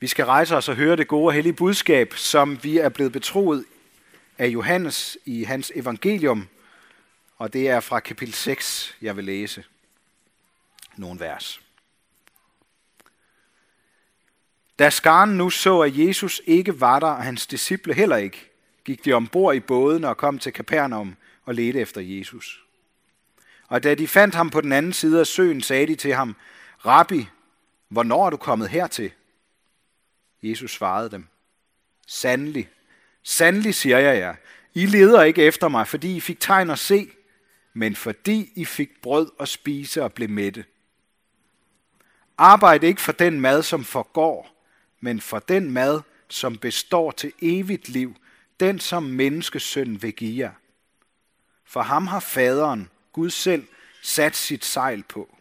Vi skal rejse os og høre det gode og hellige budskab, som vi er blevet betroet af Johannes i hans evangelium, og det er fra kapitel 6, jeg vil læse nogle vers. Da skaren nu så, at Jesus ikke var der, og hans disciple heller ikke, gik de ombord i båden og kom til Kapernaum og ledte efter Jesus. Og da de fandt ham på den anden side af søen, sagde de til ham, Rabbi, hvornår er du kommet hertil? Jesus svarede dem, Sandelig, sandelig siger jeg jer, I leder ikke efter mig, fordi I fik tegn at se, men fordi I fik brød at spise og blev mætte. Arbejd ikke for den mad, som forgår, men for den mad, som består til evigt liv, den som menneskesøn vil give jer. For ham har faderen, Gud selv, sat sit sejl på.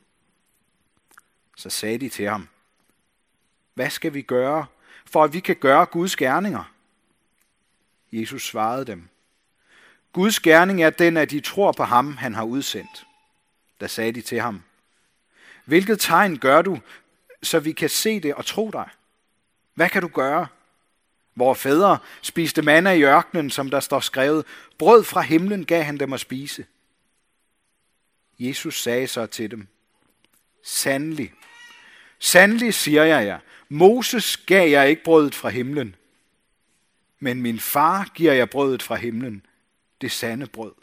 Så sagde de til ham, hvad skal vi gøre, for at vi kan gøre Guds gerninger? Jesus svarede dem, Guds gerning er den, at de tror på ham, han har udsendt. Da sagde de til ham, hvilket tegn gør du, så vi kan se det og tro dig? Hvad kan du gøre? Vore fædre spiste manna i ørkenen, som der står skrevet, brød fra himlen gav han dem at spise. Jesus sagde så til dem, Sandelig, sandelig siger jeg jer, Moses gav jeg ikke brødet fra himlen, men min far giver jeg brødet fra himlen, det sande brød.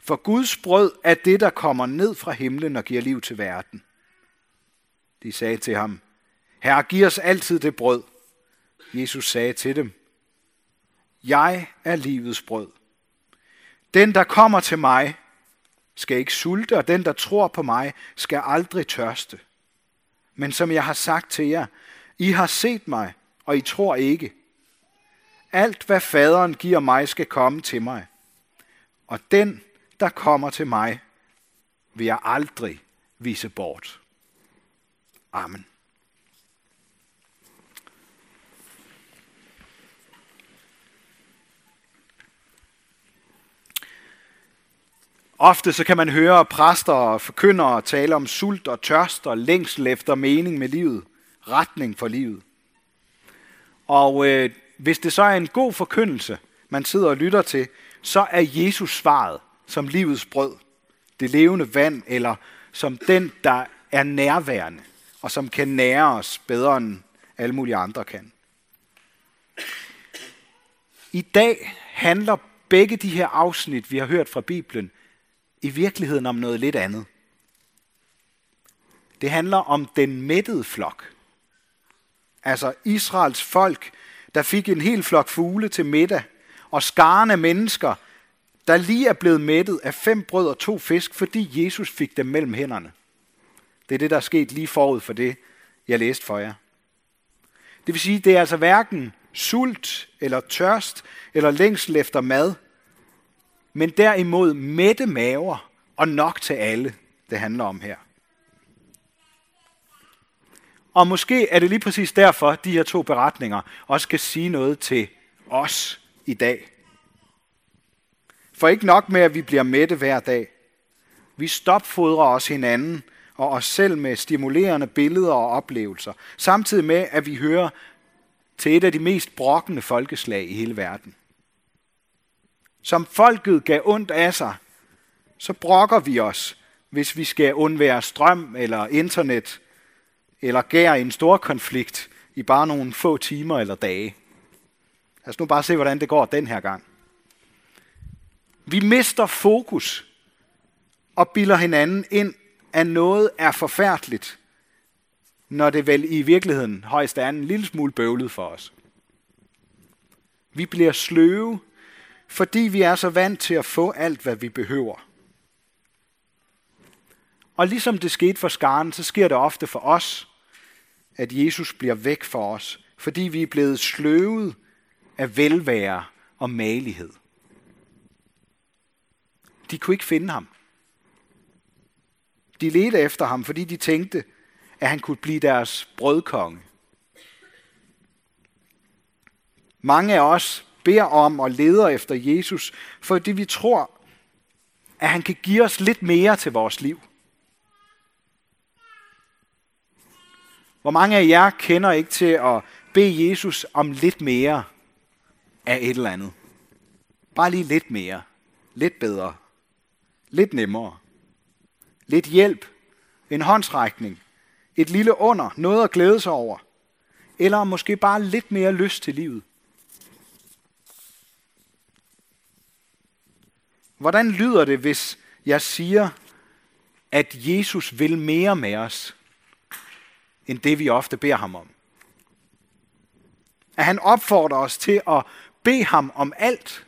For Guds brød er det, der kommer ned fra himlen og giver liv til verden. De sagde til ham, Herre, giv os altid det brød. Jesus sagde til dem, Jeg er livets brød. Den, der kommer til mig, skal ikke sulte, og den, der tror på mig, skal aldrig tørste. Men som jeg har sagt til jer, I har set mig, og I tror ikke. Alt, hvad faderen giver mig, skal komme til mig. Og den, der kommer til mig, vil jeg aldrig vise bort. Amen. Ofte så kan man høre præster og forkyndere tale om sult og tørst og længsel efter mening med livet, retning for livet. Og øh, hvis det så er en god forkyndelse, man sidder og lytter til, så er Jesus svaret som livets brød, det levende vand, eller som den, der er nærværende, og som kan nære os bedre end alle mulige andre kan. I dag handler begge de her afsnit, vi har hørt fra Bibelen, i virkeligheden om noget lidt andet. Det handler om den mættede flok. Altså Israels folk, der fik en hel flok fugle til middag, og skarne mennesker, der lige er blevet mættet af fem brød og to fisk, fordi Jesus fik dem mellem hænderne. Det er det, der er sket lige forud for det, jeg læste for jer. Det vil sige, det er altså hverken sult eller tørst eller længsel efter mad, men derimod mætte maver og nok til alle, det handler om her. Og måske er det lige præcis derfor, de her to beretninger også kan sige noget til os i dag. For ikke nok med, at vi bliver mætte hver dag. Vi stopfodrer os hinanden og os selv med stimulerende billeder og oplevelser, samtidig med, at vi hører til et af de mest brokkende folkeslag i hele verden som folket gav ondt af sig, så brokker vi os, hvis vi skal undvære strøm eller internet, eller gær i en stor konflikt i bare nogle få timer eller dage. Lad os nu bare se, hvordan det går den her gang. Vi mister fokus og bilder hinanden ind, at noget er forfærdeligt, når det vel i virkeligheden højst er en lille smule bøvlet for os. Vi bliver sløve fordi vi er så vant til at få alt, hvad vi behøver. Og ligesom det skete for skaren, så sker det ofte for os, at Jesus bliver væk for os, fordi vi er blevet sløvet af velvære og malighed. De kunne ikke finde ham. De ledte efter ham, fordi de tænkte, at han kunne blive deres brødkonge. Mange af os beder om og leder efter Jesus, fordi vi tror, at han kan give os lidt mere til vores liv. Hvor mange af jer kender ikke til at bede Jesus om lidt mere af et eller andet? Bare lige lidt mere. Lidt bedre. Lidt nemmere. Lidt hjælp. En håndsrækning. Et lille under. Noget at glæde sig over. Eller måske bare lidt mere lyst til livet. Hvordan lyder det, hvis jeg siger, at Jesus vil mere med os, end det vi ofte beder ham om? At han opfordrer os til at bede ham om alt.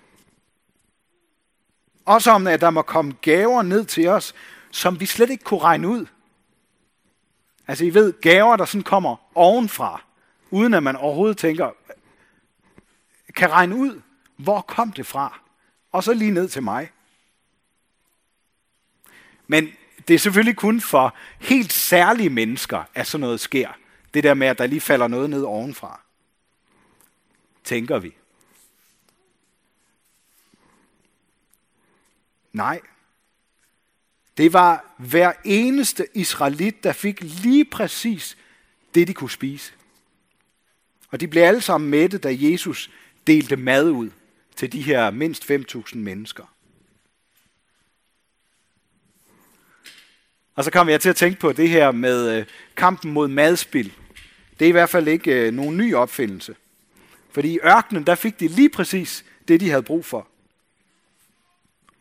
Også om, at der må komme gaver ned til os, som vi slet ikke kunne regne ud. Altså, I ved, gaver, der sådan kommer ovenfra, uden at man overhovedet tænker, kan regne ud, hvor kom det fra? Og så lige ned til mig. Men det er selvfølgelig kun for helt særlige mennesker, at sådan noget sker. Det der med, at der lige falder noget ned ovenfra. Tænker vi. Nej. Det var hver eneste israelit, der fik lige præcis det, de kunne spise. Og de blev alle sammen mætte, da Jesus delte mad ud til de her mindst 5.000 mennesker. Og så kom jeg til at tænke på det her med øh, kampen mod madspil. Det er i hvert fald ikke øh, nogen ny opfindelse. Fordi i ørkenen, der fik de lige præcis det, de havde brug for.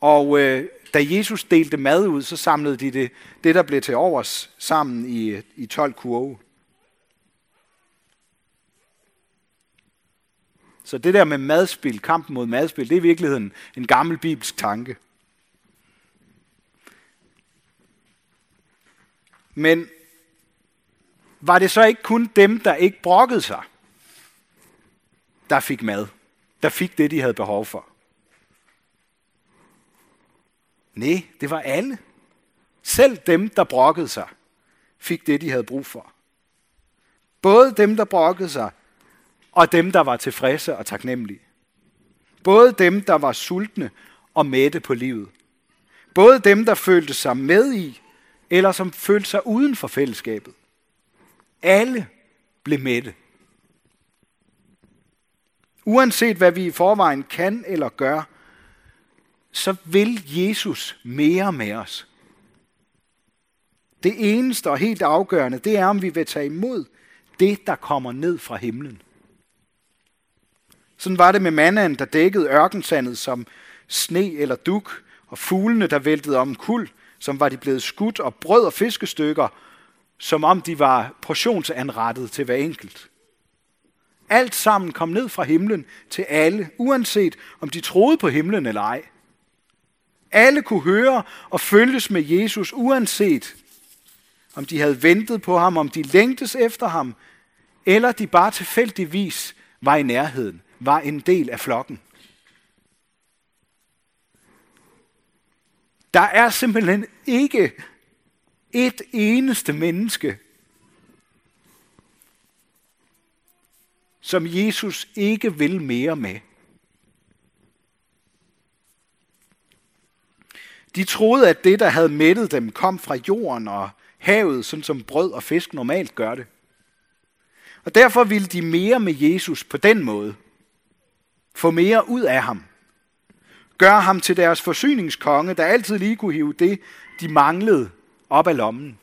Og øh, da Jesus delte mad ud, så samlede de det, det der blev til overs, sammen i, øh, i 12 kurve. Så det der med madspil, kampen mod madspil, det er i virkeligheden en gammel bibelsk tanke. Men var det så ikke kun dem, der ikke brokkede sig, der fik mad, der fik det, de havde behov for? Nej, det var alle. Selv dem, der brokkede sig, fik det, de havde brug for. Både dem, der brokkede sig, og dem, der var tilfredse og taknemmelige. Både dem, der var sultne og mætte på livet. Både dem, der følte sig med i, eller som følte sig uden for fællesskabet. Alle blev mætte. Uanset hvad vi i forvejen kan eller gør, så vil Jesus mere med os. Det eneste og helt afgørende, det er, om vi vil tage imod det, der kommer ned fra himlen. Sådan var det med mannaen, der dækkede ørkensandet som sne eller duk, og fuglene, der væltede om kul, som var de blevet skudt, og brød og fiskestykker, som om de var portionsanrettet til hver enkelt. Alt sammen kom ned fra himlen til alle, uanset om de troede på himlen eller ej. Alle kunne høre og følges med Jesus, uanset om de havde ventet på ham, om de længtes efter ham, eller de bare tilfældigvis var i nærheden, var en del af flokken. Der er simpelthen ikke et eneste menneske, som Jesus ikke vil mere med. De troede, at det, der havde mættet dem, kom fra jorden og havet, sådan som brød og fisk normalt gør det. Og derfor ville de mere med Jesus på den måde. Få mere ud af ham. Gør ham til deres forsyningskonge, der altid lige kunne hive det, de manglede, op af lommen.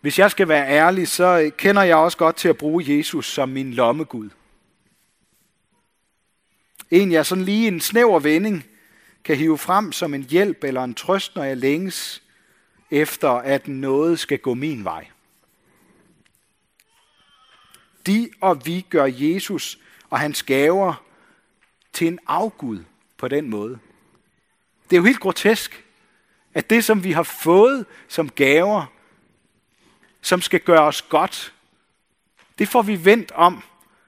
Hvis jeg skal være ærlig, så kender jeg også godt til at bruge Jesus som min lommegud. En, jeg sådan lige en snæver vending kan hive frem som en hjælp eller en trøst, når jeg længes efter, at noget skal gå min vej. De og vi gør Jesus og hans gaver til en afgud på den måde. Det er jo helt grotesk, at det, som vi har fået som gaver, som skal gøre os godt, det får vi vendt om,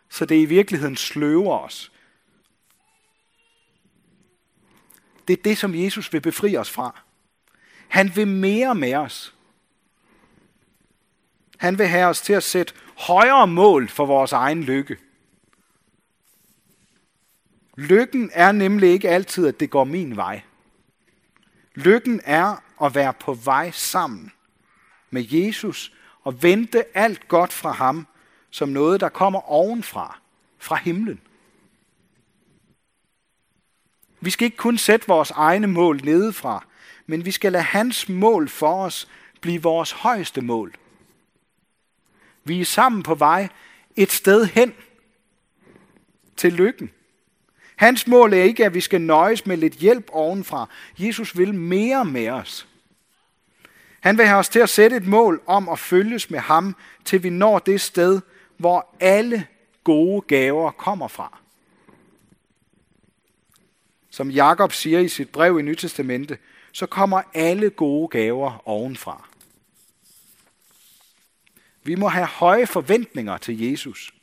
så det i virkeligheden sløver os. Det er det, som Jesus vil befri os fra. Han vil mere med os. Han vil have os til at sætte højere mål for vores egen lykke. Lykken er nemlig ikke altid, at det går min vej. Lykken er at være på vej sammen med Jesus og vente alt godt fra ham som noget, der kommer ovenfra, fra himlen. Vi skal ikke kun sætte vores egne mål nedefra, men vi skal lade hans mål for os blive vores højeste mål. Vi er sammen på vej et sted hen til lykken. Hans mål er ikke, at vi skal nøjes med lidt hjælp ovenfra. Jesus vil mere med os. Han vil have os til at sætte et mål om at følges med ham, til vi når det sted, hvor alle gode gaver kommer fra. Som Jakob siger i sit brev i Nytestamente, så kommer alle gode gaver ovenfra. Vi må have høje forventninger til Jesus.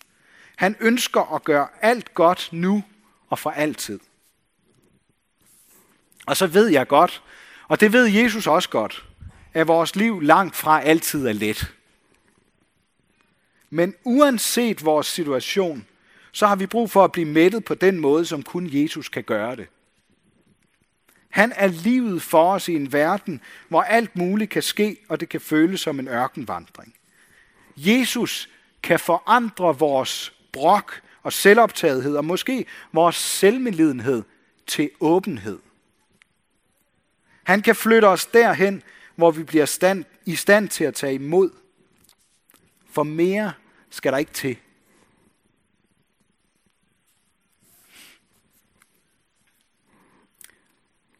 Han ønsker at gøre alt godt nu og for altid. Og så ved jeg godt, og det ved Jesus også godt, at vores liv langt fra altid er let. Men uanset vores situation, så har vi brug for at blive mættet på den måde, som kun Jesus kan gøre det. Han er livet for os i en verden, hvor alt muligt kan ske, og det kan føles som en ørkenvandring. Jesus kan forandre vores brok og selvoptagethed, og måske vores selvmedlidenhed til åbenhed. Han kan flytte os derhen, hvor vi bliver stand, i stand til at tage imod. For mere skal der ikke til.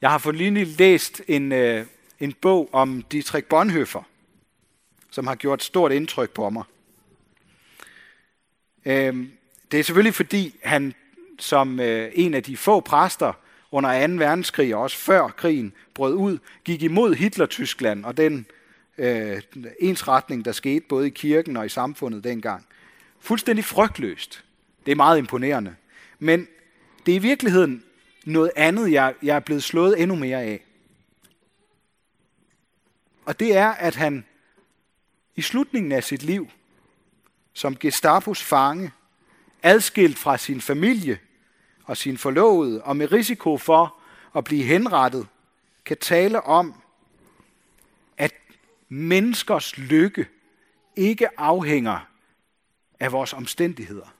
Jeg har for nylig læst en, øh, en bog om Dietrich Bonhoeffer, som har gjort stort indtryk på mig. Øh, det er selvfølgelig fordi, han som øh, en af de få præster under 2. verdenskrig, og også før krigen brød ud, gik imod Hitler-Tyskland og den øh, ensretning, der skete både i kirken og i samfundet dengang. Fuldstændig frygtløst. Det er meget imponerende. Men det er i virkeligheden noget andet, jeg, jeg er blevet slået endnu mere af. Og det er, at han i slutningen af sit liv, som Gestapos fange, adskilt fra sin familie og sin forlovede, og med risiko for at blive henrettet, kan tale om, at menneskers lykke ikke afhænger af vores omstændigheder.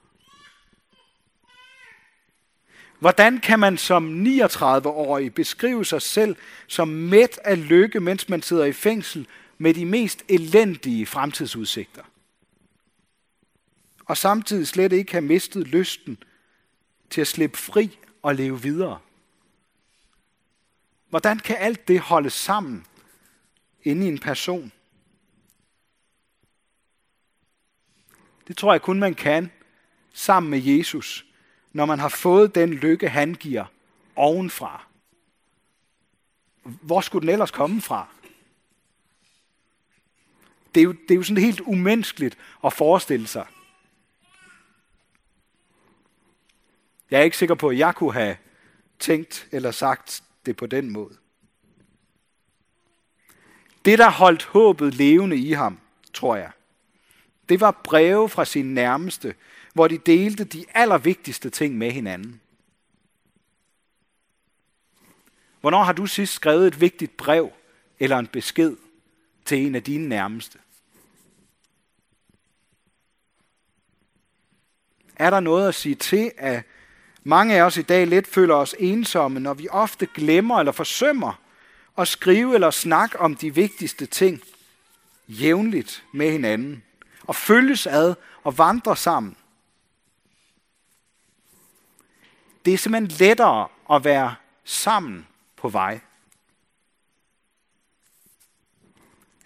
Hvordan kan man som 39-årig beskrive sig selv som mæt af lykke, mens man sidder i fængsel med de mest elendige fremtidsudsigter? Og samtidig slet ikke have mistet lysten til at slippe fri og leve videre. Hvordan kan alt det holde sammen inde i en person? Det tror jeg kun man kan sammen med Jesus, når man har fået den lykke, han giver ovenfra. Hvor skulle den ellers komme fra? Det er jo, det er jo sådan helt umenneskeligt at forestille sig. Jeg er ikke sikker på, at jeg kunne have tænkt eller sagt det på den måde. Det, der holdt håbet levende i ham, tror jeg, det var breve fra sin nærmeste, hvor de delte de allervigtigste ting med hinanden. Hvornår har du sidst skrevet et vigtigt brev eller en besked til en af dine nærmeste? Er der noget at sige til, at mange af os i dag lidt føler os ensomme, når vi ofte glemmer eller forsømmer at skrive eller snakke om de vigtigste ting jævnligt med hinanden og følges ad og vandre sammen. Det er simpelthen lettere at være sammen på vej.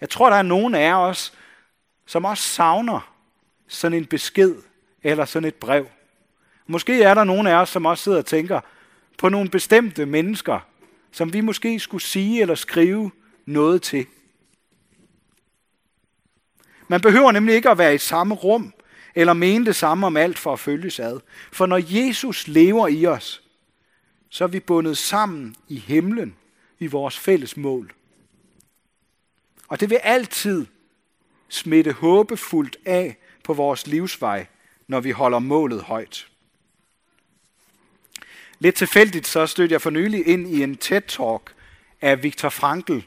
Jeg tror, der er nogen af os, som også savner sådan en besked eller sådan et brev. Måske er der nogen af os, som også sidder og tænker på nogle bestemte mennesker, som vi måske skulle sige eller skrive noget til. Man behøver nemlig ikke at være i samme rum, eller mene det samme om alt for at følges ad. For når Jesus lever i os, så er vi bundet sammen i himlen i vores fælles mål. Og det vil altid smitte håbefuldt af på vores livsvej, når vi holder målet højt. Lidt tilfældigt så stødte jeg for nylig ind i en TED-talk af Viktor Frankl,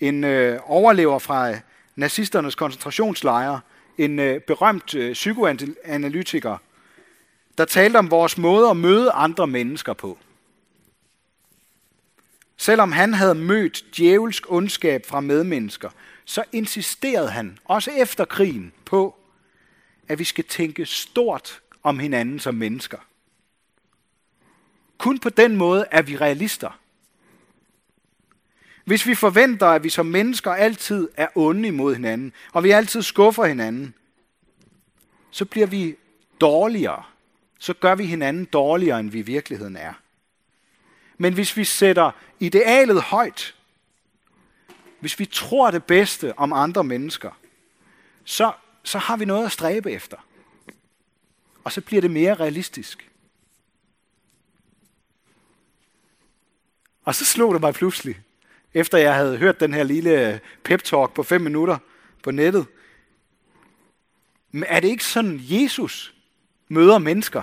en øh, overlever fra nazisternes koncentrationslejre, en øh, berømt øh, psykoanalytiker, der talte om vores måde at møde andre mennesker på. Selvom han havde mødt djævelsk ondskab fra medmennesker, så insisterede han, også efter krigen, på, at vi skal tænke stort om hinanden som mennesker. Kun på den måde er vi realister. Hvis vi forventer, at vi som mennesker altid er onde imod hinanden, og vi altid skuffer hinanden, så bliver vi dårligere. Så gør vi hinanden dårligere, end vi i virkeligheden er. Men hvis vi sætter idealet højt, hvis vi tror det bedste om andre mennesker, så, så har vi noget at stræbe efter. Og så bliver det mere realistisk. Og så slog det mig pludselig, efter jeg havde hørt den her lille øh, pep-talk på fem minutter på nettet. Men er det ikke sådan, Jesus møder mennesker?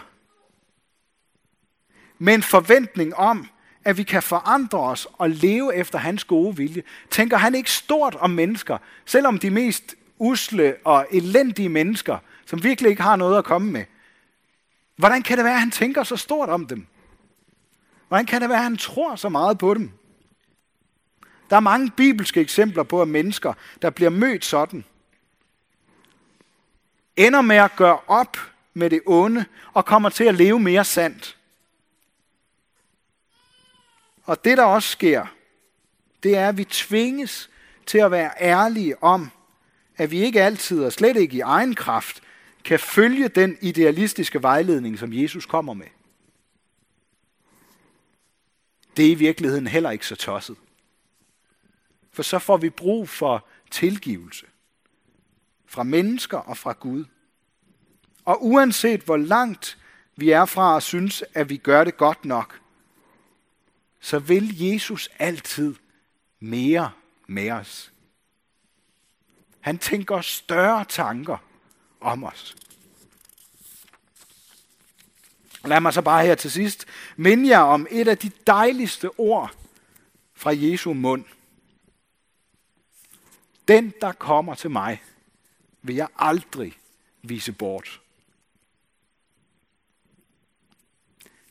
Med en forventning om, at vi kan forandre os og leve efter hans gode vilje. Tænker han ikke stort om mennesker, selvom de mest usle og elendige mennesker, som virkelig ikke har noget at komme med. Hvordan kan det være, at han tænker så stort om dem? Hvordan kan det være, at han tror så meget på dem? Der er mange bibelske eksempler på, at mennesker, der bliver mødt sådan, ender med at gøre op med det onde og kommer til at leve mere sandt. Og det, der også sker, det er, at vi tvinges til at være ærlige om, at vi ikke altid, og slet ikke i egen kraft, kan følge den idealistiske vejledning, som Jesus kommer med. Det er i virkeligheden heller ikke så tosset. For så får vi brug for tilgivelse fra mennesker og fra Gud. Og uanset hvor langt vi er fra at synes, at vi gør det godt nok, så vil Jesus altid mere med os. Han tænker større tanker om os. Lad mig så bare her til sidst minde jer om et af de dejligste ord fra Jesu mund. Den, der kommer til mig, vil jeg aldrig vise bort.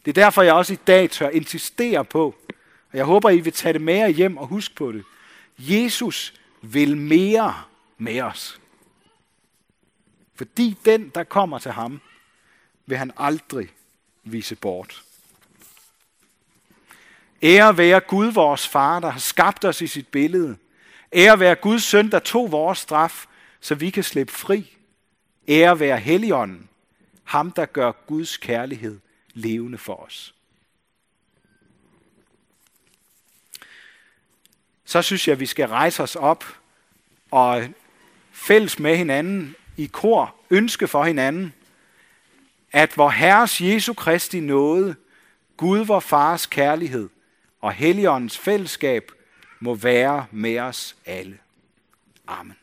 Det er derfor, jeg også i dag tør insistere på, og jeg håber, I vil tage det med jer hjem og huske på det. Jesus vil mere med os. Fordi den, der kommer til ham, vil han aldrig vise bort. Ære være Gud, vores far, der har skabt os i sit billede. Ære være Guds søn, der tog vores straf, så vi kan slippe fri. Ære være Helligånden, ham der gør Guds kærlighed levende for os. Så synes jeg, at vi skal rejse os op og fælles med hinanden i kor ønske for hinanden, at vor Herres Jesu Kristi nåde, Gud vor Fars kærlighed og Helligåndens fællesskab må være med os alle. Amen.